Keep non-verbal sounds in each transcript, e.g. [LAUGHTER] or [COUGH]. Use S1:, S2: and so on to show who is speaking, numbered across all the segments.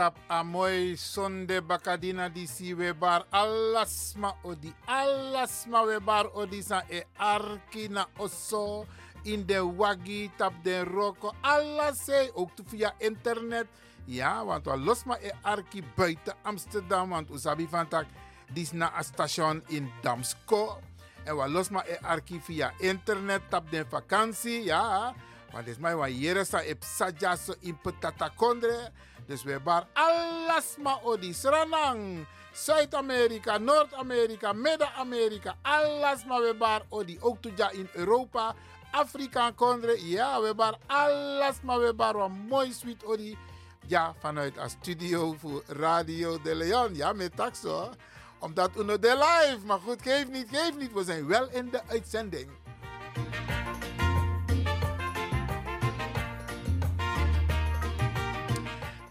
S1: Tap amoy sonde bakadina di si we bar alasma odi. Alasma we bar odi e arki na oso. In de wagi tap den roko. Alles ook via internet. Ja want we losma e arki buiten Amsterdam want usabi van tak dis na a station in Damsko. En we losma e arki via internet tap den vakantie ja. Dit is mij wat hier sa e psaja so in petata kondre dus we bar alles ma odi sranang. Zuid-Amerika, Noord-Amerika, Midden-Amerika, alles maar we bar odi. Ook toja in Europa, Afrika kondre. Ja, we bar alles maar we bar wat mooi sweet odi. Ja, vanuit een studio voor Radio de Leon. Ja, met taxo. Omdat uno de live. Maar goed, geef niet, geef niet. We zijn wel in de uitzending.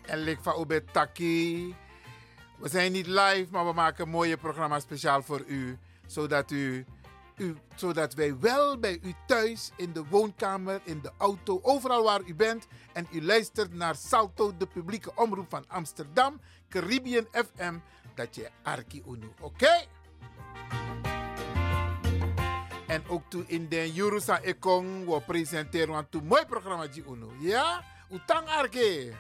S1: En lik van Ube Taki. We zijn niet live, maar we maken een mooie programma speciaal voor u. Zodat, u, u, zodat wij wel bij u thuis, in de woonkamer, in de auto, overal waar u bent. En u luistert naar Salto, de publieke omroep van Amsterdam, Caribbean FM. Dat je Arki Unu, oké? En ook toe in de Jurusa Ekong, we presenteren een mooi programma die Unu. Ja? Utang Arki.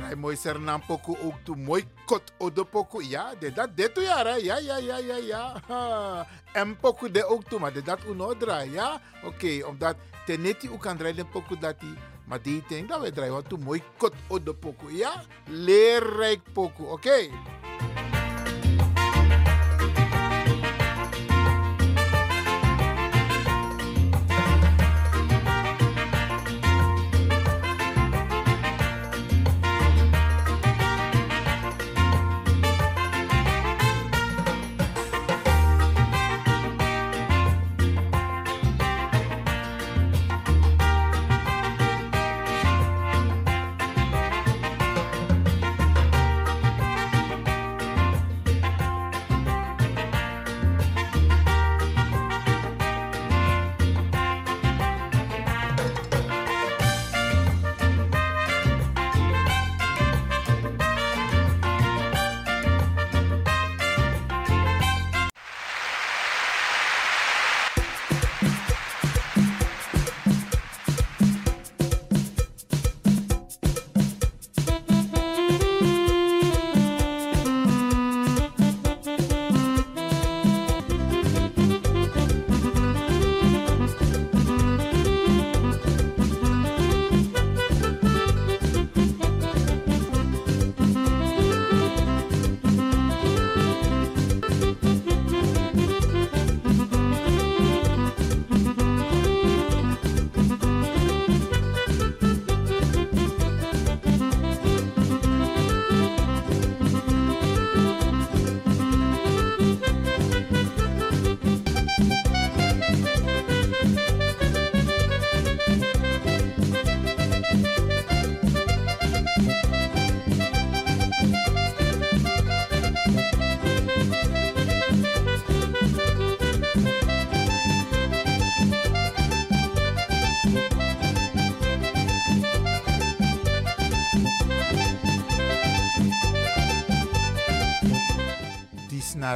S1: Hij mooi sernam poku ook toe mooi kot odo poku. Ja, de dat de toe ja, ja, ja, ja, ja, ja. En poku de ook toe, maar de dat uno draai, ja. Oké, okay, omdat teneti ook kan draaien poku dat die. Maar die denk dat we draaien wat toe mooi kot odo poku, ja. Leerrijk poku, oké. Okay.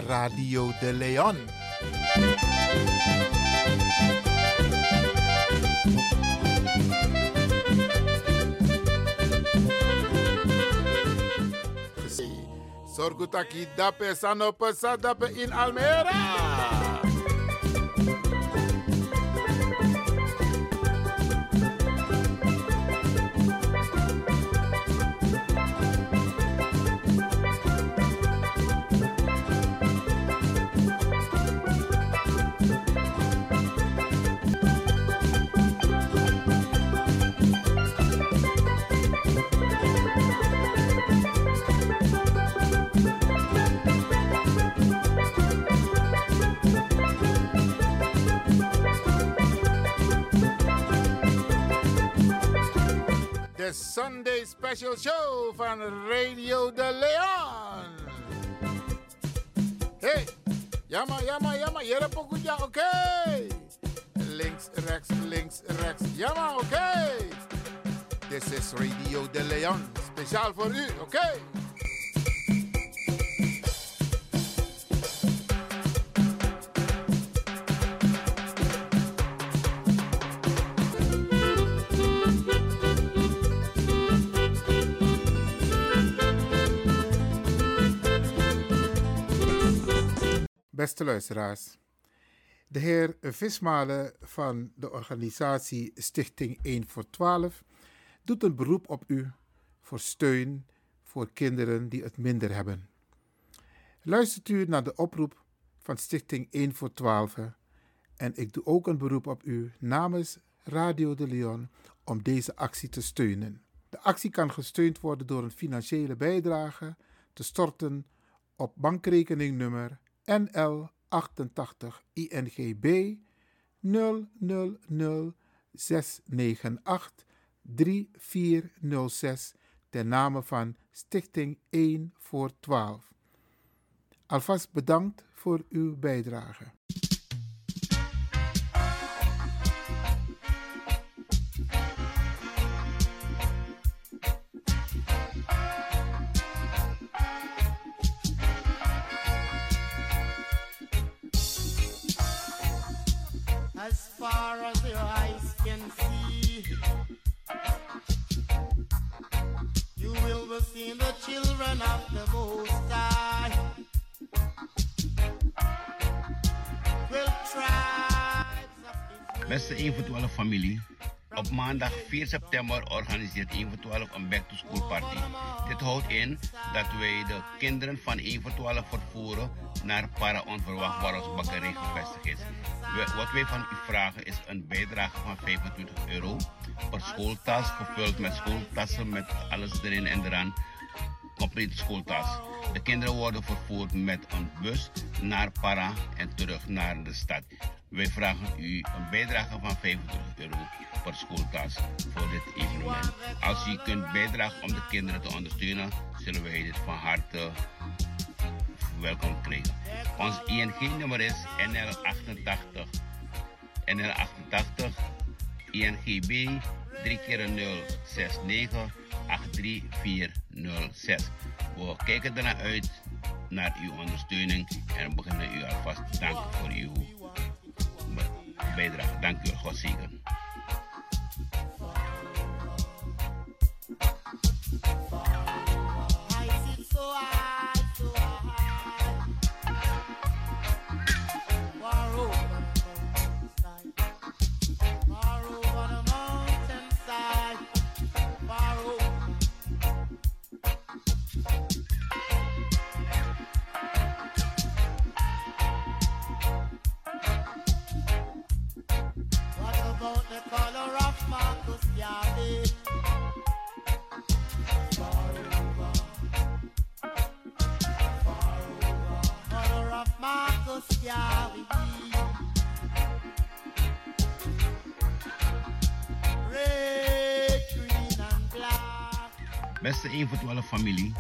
S1: Radio de Leon. Sorgutaki dape sanope sadape in Almere. Sunday Special Show van Radio de Leon. Hey, jammer, jammer, jammer. Hier heb ja, oké. Links, rechts, links, rechts. Jammer, oké. This is Radio de Leon. Speciaal voor u, oké. Beste luisteraars, de heer Vismalen van de organisatie Stichting 1 voor 12 doet een beroep op u voor steun voor kinderen die het minder hebben. Luistert u naar de oproep van Stichting 1 voor 12 en ik doe ook een beroep op u namens Radio de Leon om deze actie te steunen. De actie kan gesteund worden door een financiële bijdrage te storten op bankrekeningnummer NL 88 INGB 000 698 3406 ten name van Stichting 1 voor 12. Alvast bedankt voor uw bijdrage.
S2: Beste 1 voor 12 familie. Op maandag 4 september organiseert 1 voor 12 een back to school party. Dit houdt in dat wij de kinderen van 1 voor 12 vervoeren naar para onverwacht waar ons bakkerij gevestigd is. wat wij van u vragen is een bijdrage van 25 euro per schooltas gevuld met schooltassen met alles erin en eraan. Complete schooltas. De kinderen worden vervoerd met een bus naar Para en terug naar de stad. Wij vragen u een bijdrage van 25 euro per schooltas voor dit evenement. Als u kunt bijdragen om de kinderen te ondersteunen, zullen wij dit van harte welkom krijgen. Ons ING-nummer is NL88. NL88 INGB 3 keer 0 69 83406. We kijken ernaar uit naar uw ondersteuning en beginnen u alvast danken voor uw bijdrage. Dank u. God zegen. Beste 1 voor 12 familie.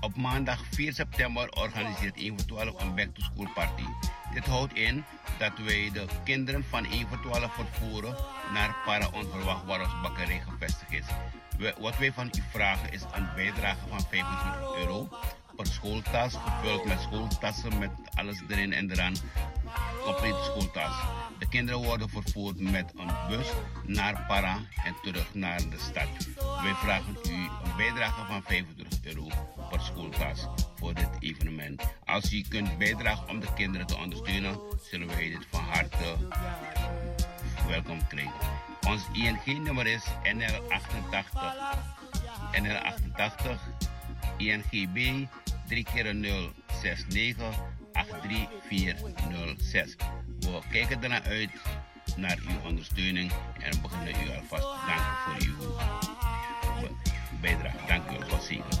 S2: Op maandag 4 september organiseert 1 voor 12 een back to school party. Dit houdt in dat wij de kinderen van 1 voor 12 vervoeren naar para onverwacht waar ons bakkerij gevestigd is. wat wij van u vragen is een bijdrage van 25 euro per schooltas, gevuld met schooltassen met alles erin en eraan. Complete schooltas. De kinderen worden vervoerd met een bus naar Para en terug naar de stad. Wij vragen u een bijdrage van 25 euro per schooltas voor dit evenement. Als u kunt bijdragen om de kinderen te ondersteunen, zullen wij dit van harte welkom krijgen. Ons ING-nummer is NL88. NL88 INGB 3 keer 0 69 83406. We kijken ernaar uit naar uw ondersteuning en beginnen u alvast danken voor uw bijdrage. Dank u wel. Zegen.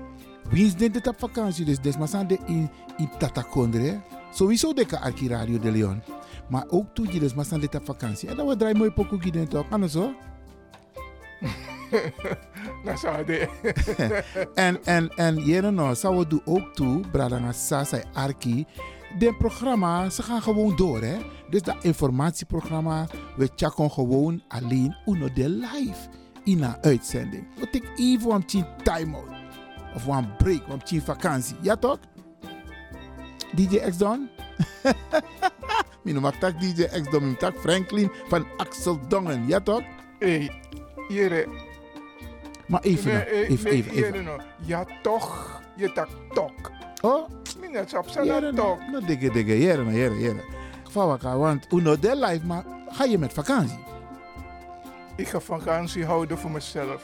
S1: Wie is dit op vakantie? Dus des maar de in, in Tatakondre. Sowieso de arki Radio de Leon. Maar ook toe je dus maar dit op vakantie. En dan we draaien mooi pokoe gids toch? Anders zo. [LAUGHS]
S3: Nou, zou de. [LAUGHS]
S1: en, en, en, jere nou, zou we doen ook toe, Bradanga Sasa Arki. De programma, ze gaan gewoon door, hè. Dus dat informatieprogramma, we checken gewoon alleen uno de live in een uitzending. We take even een time-out. Of een break, een vakantie. Ja toch? DJ X Don? [LAUGHS] Mijn noem tak DJ X Don, mijn tak Franklin van Axel Dongen. Ja toch?
S3: Hé, hey,
S1: Maar even,
S3: nee,
S1: even, even, even, even.
S3: Ja toch, je tak tok.
S1: Oh?
S3: Minnet op zijn tok.
S1: Nou, dikke, dikke, jere, jere, jere. Geval want uno de life, maar ga je met vakantie?
S3: Ik ga vakantie houden voor mezelf.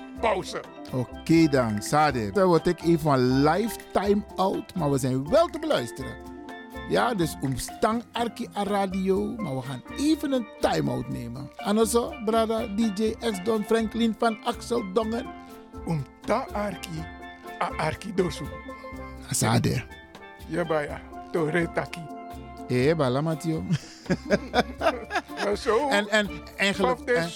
S3: pauze.
S1: Oké okay dan, Sade. Dan word ik even een lifetime out, maar we zijn wel te beluisteren. Ja, dus omstang Arki a radio, maar we gaan even een time-out nemen. Anoso, brada DJ X Don Franklin van Axel Dongen.
S3: Omta Arki a Arki dosu.
S1: Sade.
S3: Ja, baya. Tore taki.
S1: Eh, bala Matio. [LAUGHS]
S3: zo.
S1: En, en eigenlijk.
S3: En,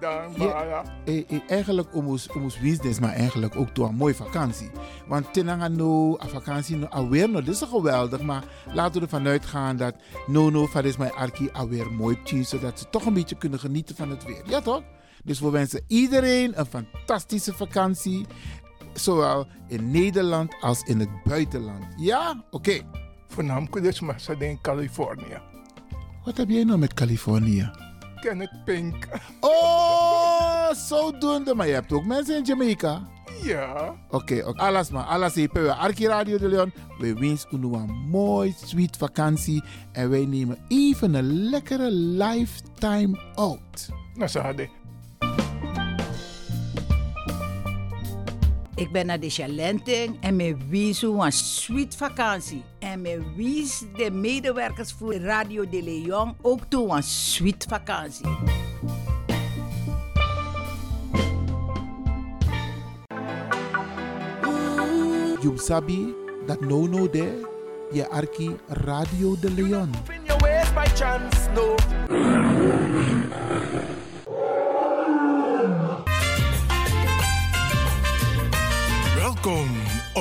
S3: dan, ja,
S1: eh, eh, eigenlijk omus, omus business, maar eigenlijk ook door een mooie vakantie. Want tenanga no, a vakantie no, alweer no, dit is geweldig. Maar laten we ervan uitgaan dat no, no, van is mijn arki alweer mooi tien, zodat ze toch een beetje kunnen genieten van het weer. Ja, toch? Dus we wensen iedereen een fantastische vakantie. Zowel in Nederland als in het buitenland. Ja? Oké. Okay.
S3: Voornamelijk dus maar in Californië.
S1: Wat heb jij nou met Californië?
S3: Kenneth Pink. [LAUGHS]
S1: Oh, zodoende. Maar je hebt ook mensen in Jamaica.
S3: Ja.
S1: Oké, okay, okay. alles maar. Alles hier. Arki Radio de Leon. We wensen u een mooi, sweet vakantie. En wij nemen even een lekkere lifetime out.
S3: Nou, zo
S4: Ik ben naar de Chalenting en me wies een sweet vakantie. En me wies de medewerkers voor Radio de Leon ook toe een sweet vakantie.
S1: You sabi dat no no de je arki Radio de Leon.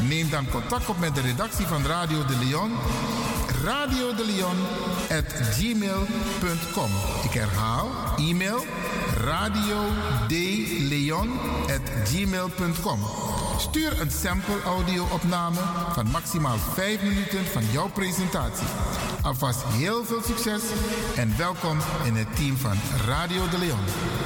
S5: Neem dan contact op met de redactie van Radio de Leon. Radio de Leon. Ik herhaal, e-mail radio at gmail.com. Stuur een sample audio-opname van maximaal 5 minuten van jouw presentatie. Alvast heel veel succes en welkom in het team van Radio de Leon.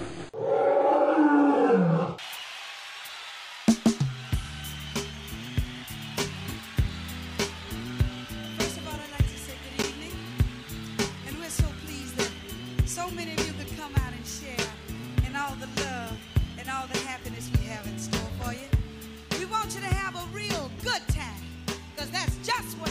S6: just what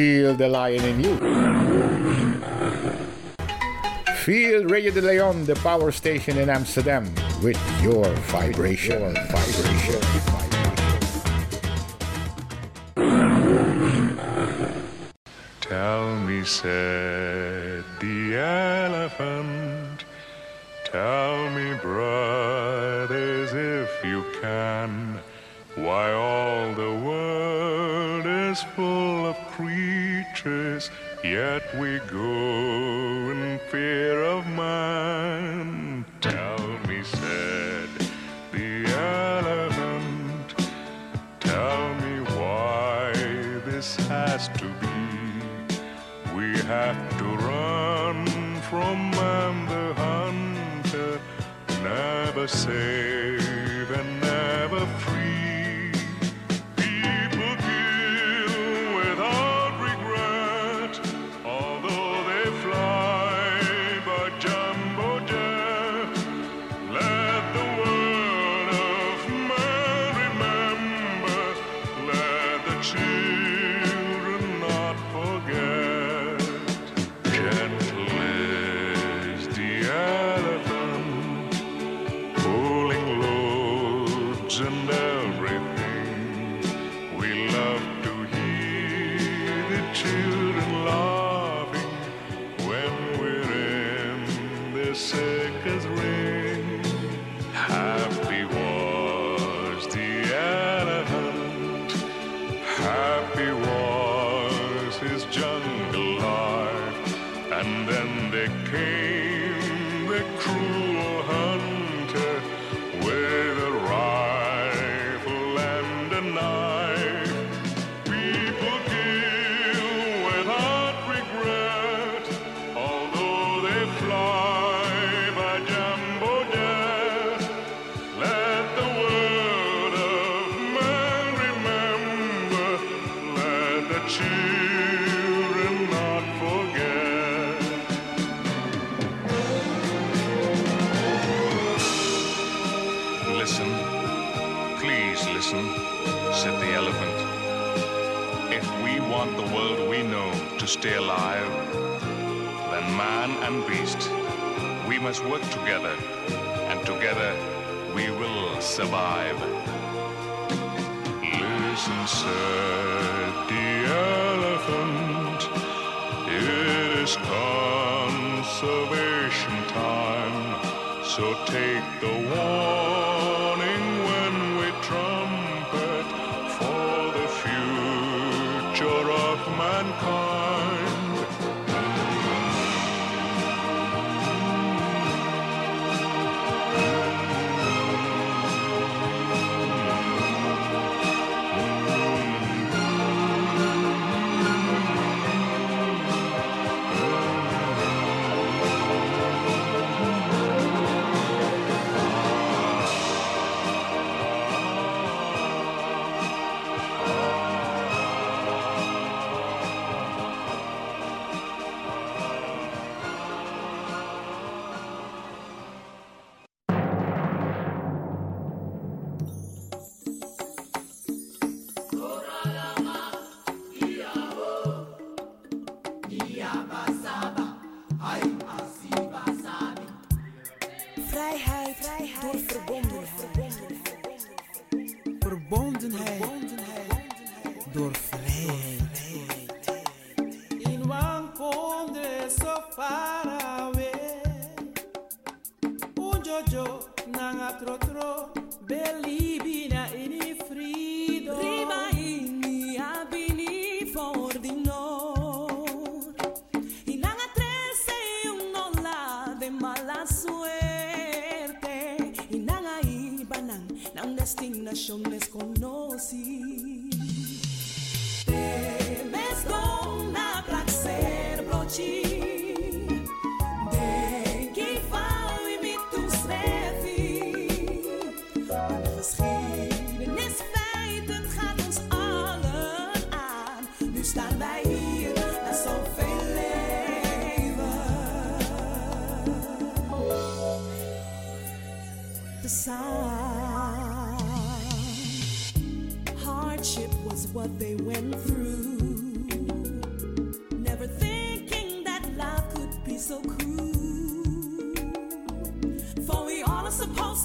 S7: Feel the lion in you. Feel Radio de Leon, the power station in Amsterdam, with your vibration. Your vibration.
S8: Tell me, said the elephant, tell me, brothers, if you can, why all the world is full of creatures, yet we go in fear of man. Tell me, said the elephant, tell me why this has to be. We have to run from man the hunter, never safe And.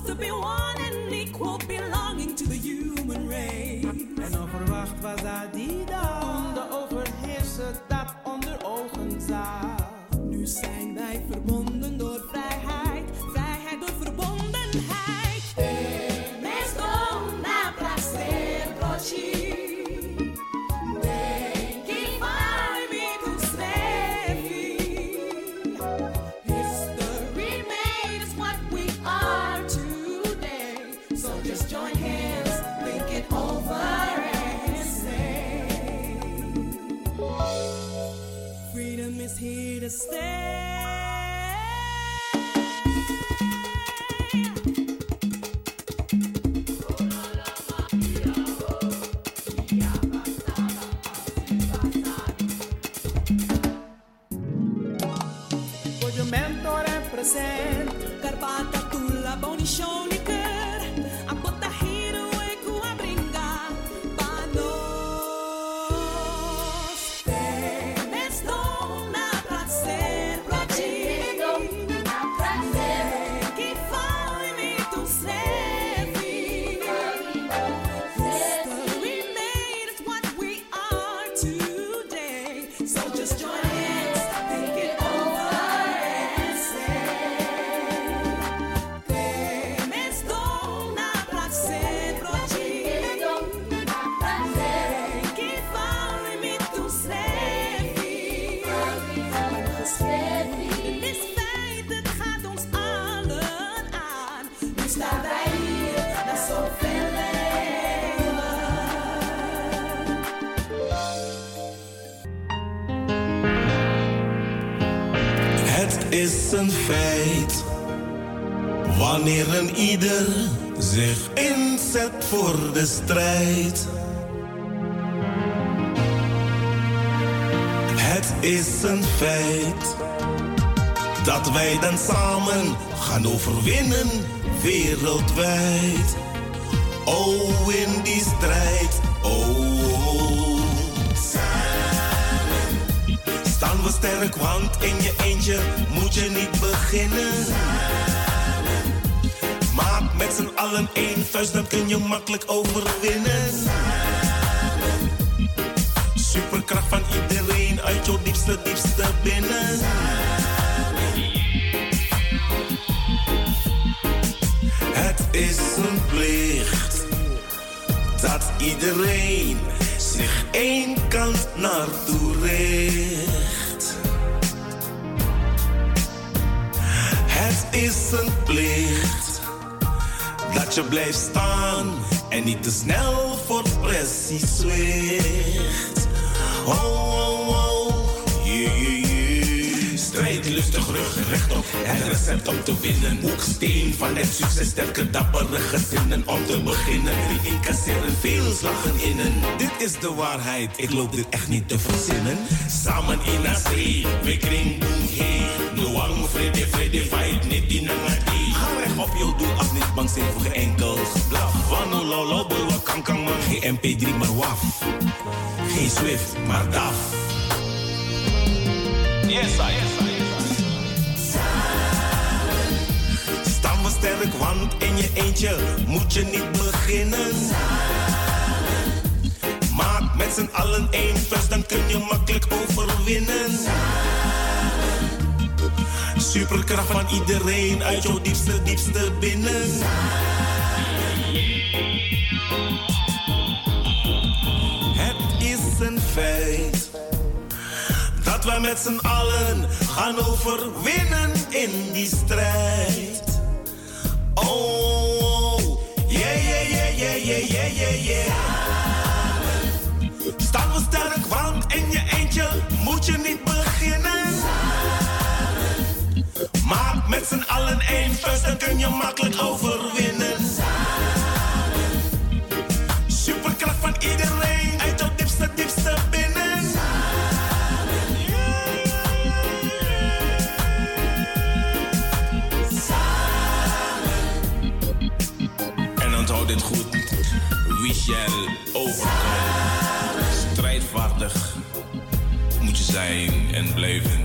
S8: to
S5: be one and equal, belonging to the human race.
S6: En onverwacht was
S5: is
S9: een feit. Wanneer een ieder zich inzet voor de strijd. Het is een feit dat wij dan samen gaan overwinnen wereldwijd. Oh, in die strijd, oh. oh, oh. Samen staan we sterk, want in je eentje moet je niet beginnen. Maak met z'n allen één vuist, dan kun je makkelijk overwinnen. Superkracht van iedereen uit jouw diepste, diepste binnen. Het is een plicht dat iedereen zich één kant naartoe richt. Is een plicht dat je blijft staan en niet te snel voor pressie zwicht. Oh, oh, oh, yeah, yeah, yeah. Strijd lustig, rug rechtop, het recept om te winnen. Hoeksteen van het succes, sterke dappere gezinnen om te beginnen. Die incasseren veel slagen innen. Dit is de waarheid, ik loop dit echt niet te verzinnen. Samen in zee, we kring boem hey. Noang, vrede, vrede, fight, niet die nangati. Ga recht op jouw doel af, niet bang zijn voor geen enkel geblaf. Wano lolo, bulwa kankang man, geen MP3 maar waf. Geen Swift, maar DAF. Yes, I, yes, I. Staan we sterk, want in je eentje moet je niet beginnen. Maak met z'n allen één vuist, dan kun je makkelijk overwinnen. Superkracht van iedereen uit jouw diepste, diepste binnen. Het is een feit dat we met z'n allen gaan overwinnen in die strijd. Oh. yeah, yeah, yeah, yeah, yeah, yeah, yeah, yeah. Staan we sterk, want in je eentje moet je niet beginnen. Maak met z'n allen één vuist, dan kun je makkelijk overwinnen. Superkracht van iedereen uit jouw diepste, diepste binnen. En onthoud dit goed. Wie shall overkomen. Strijdvaardig moet je zijn en blijven.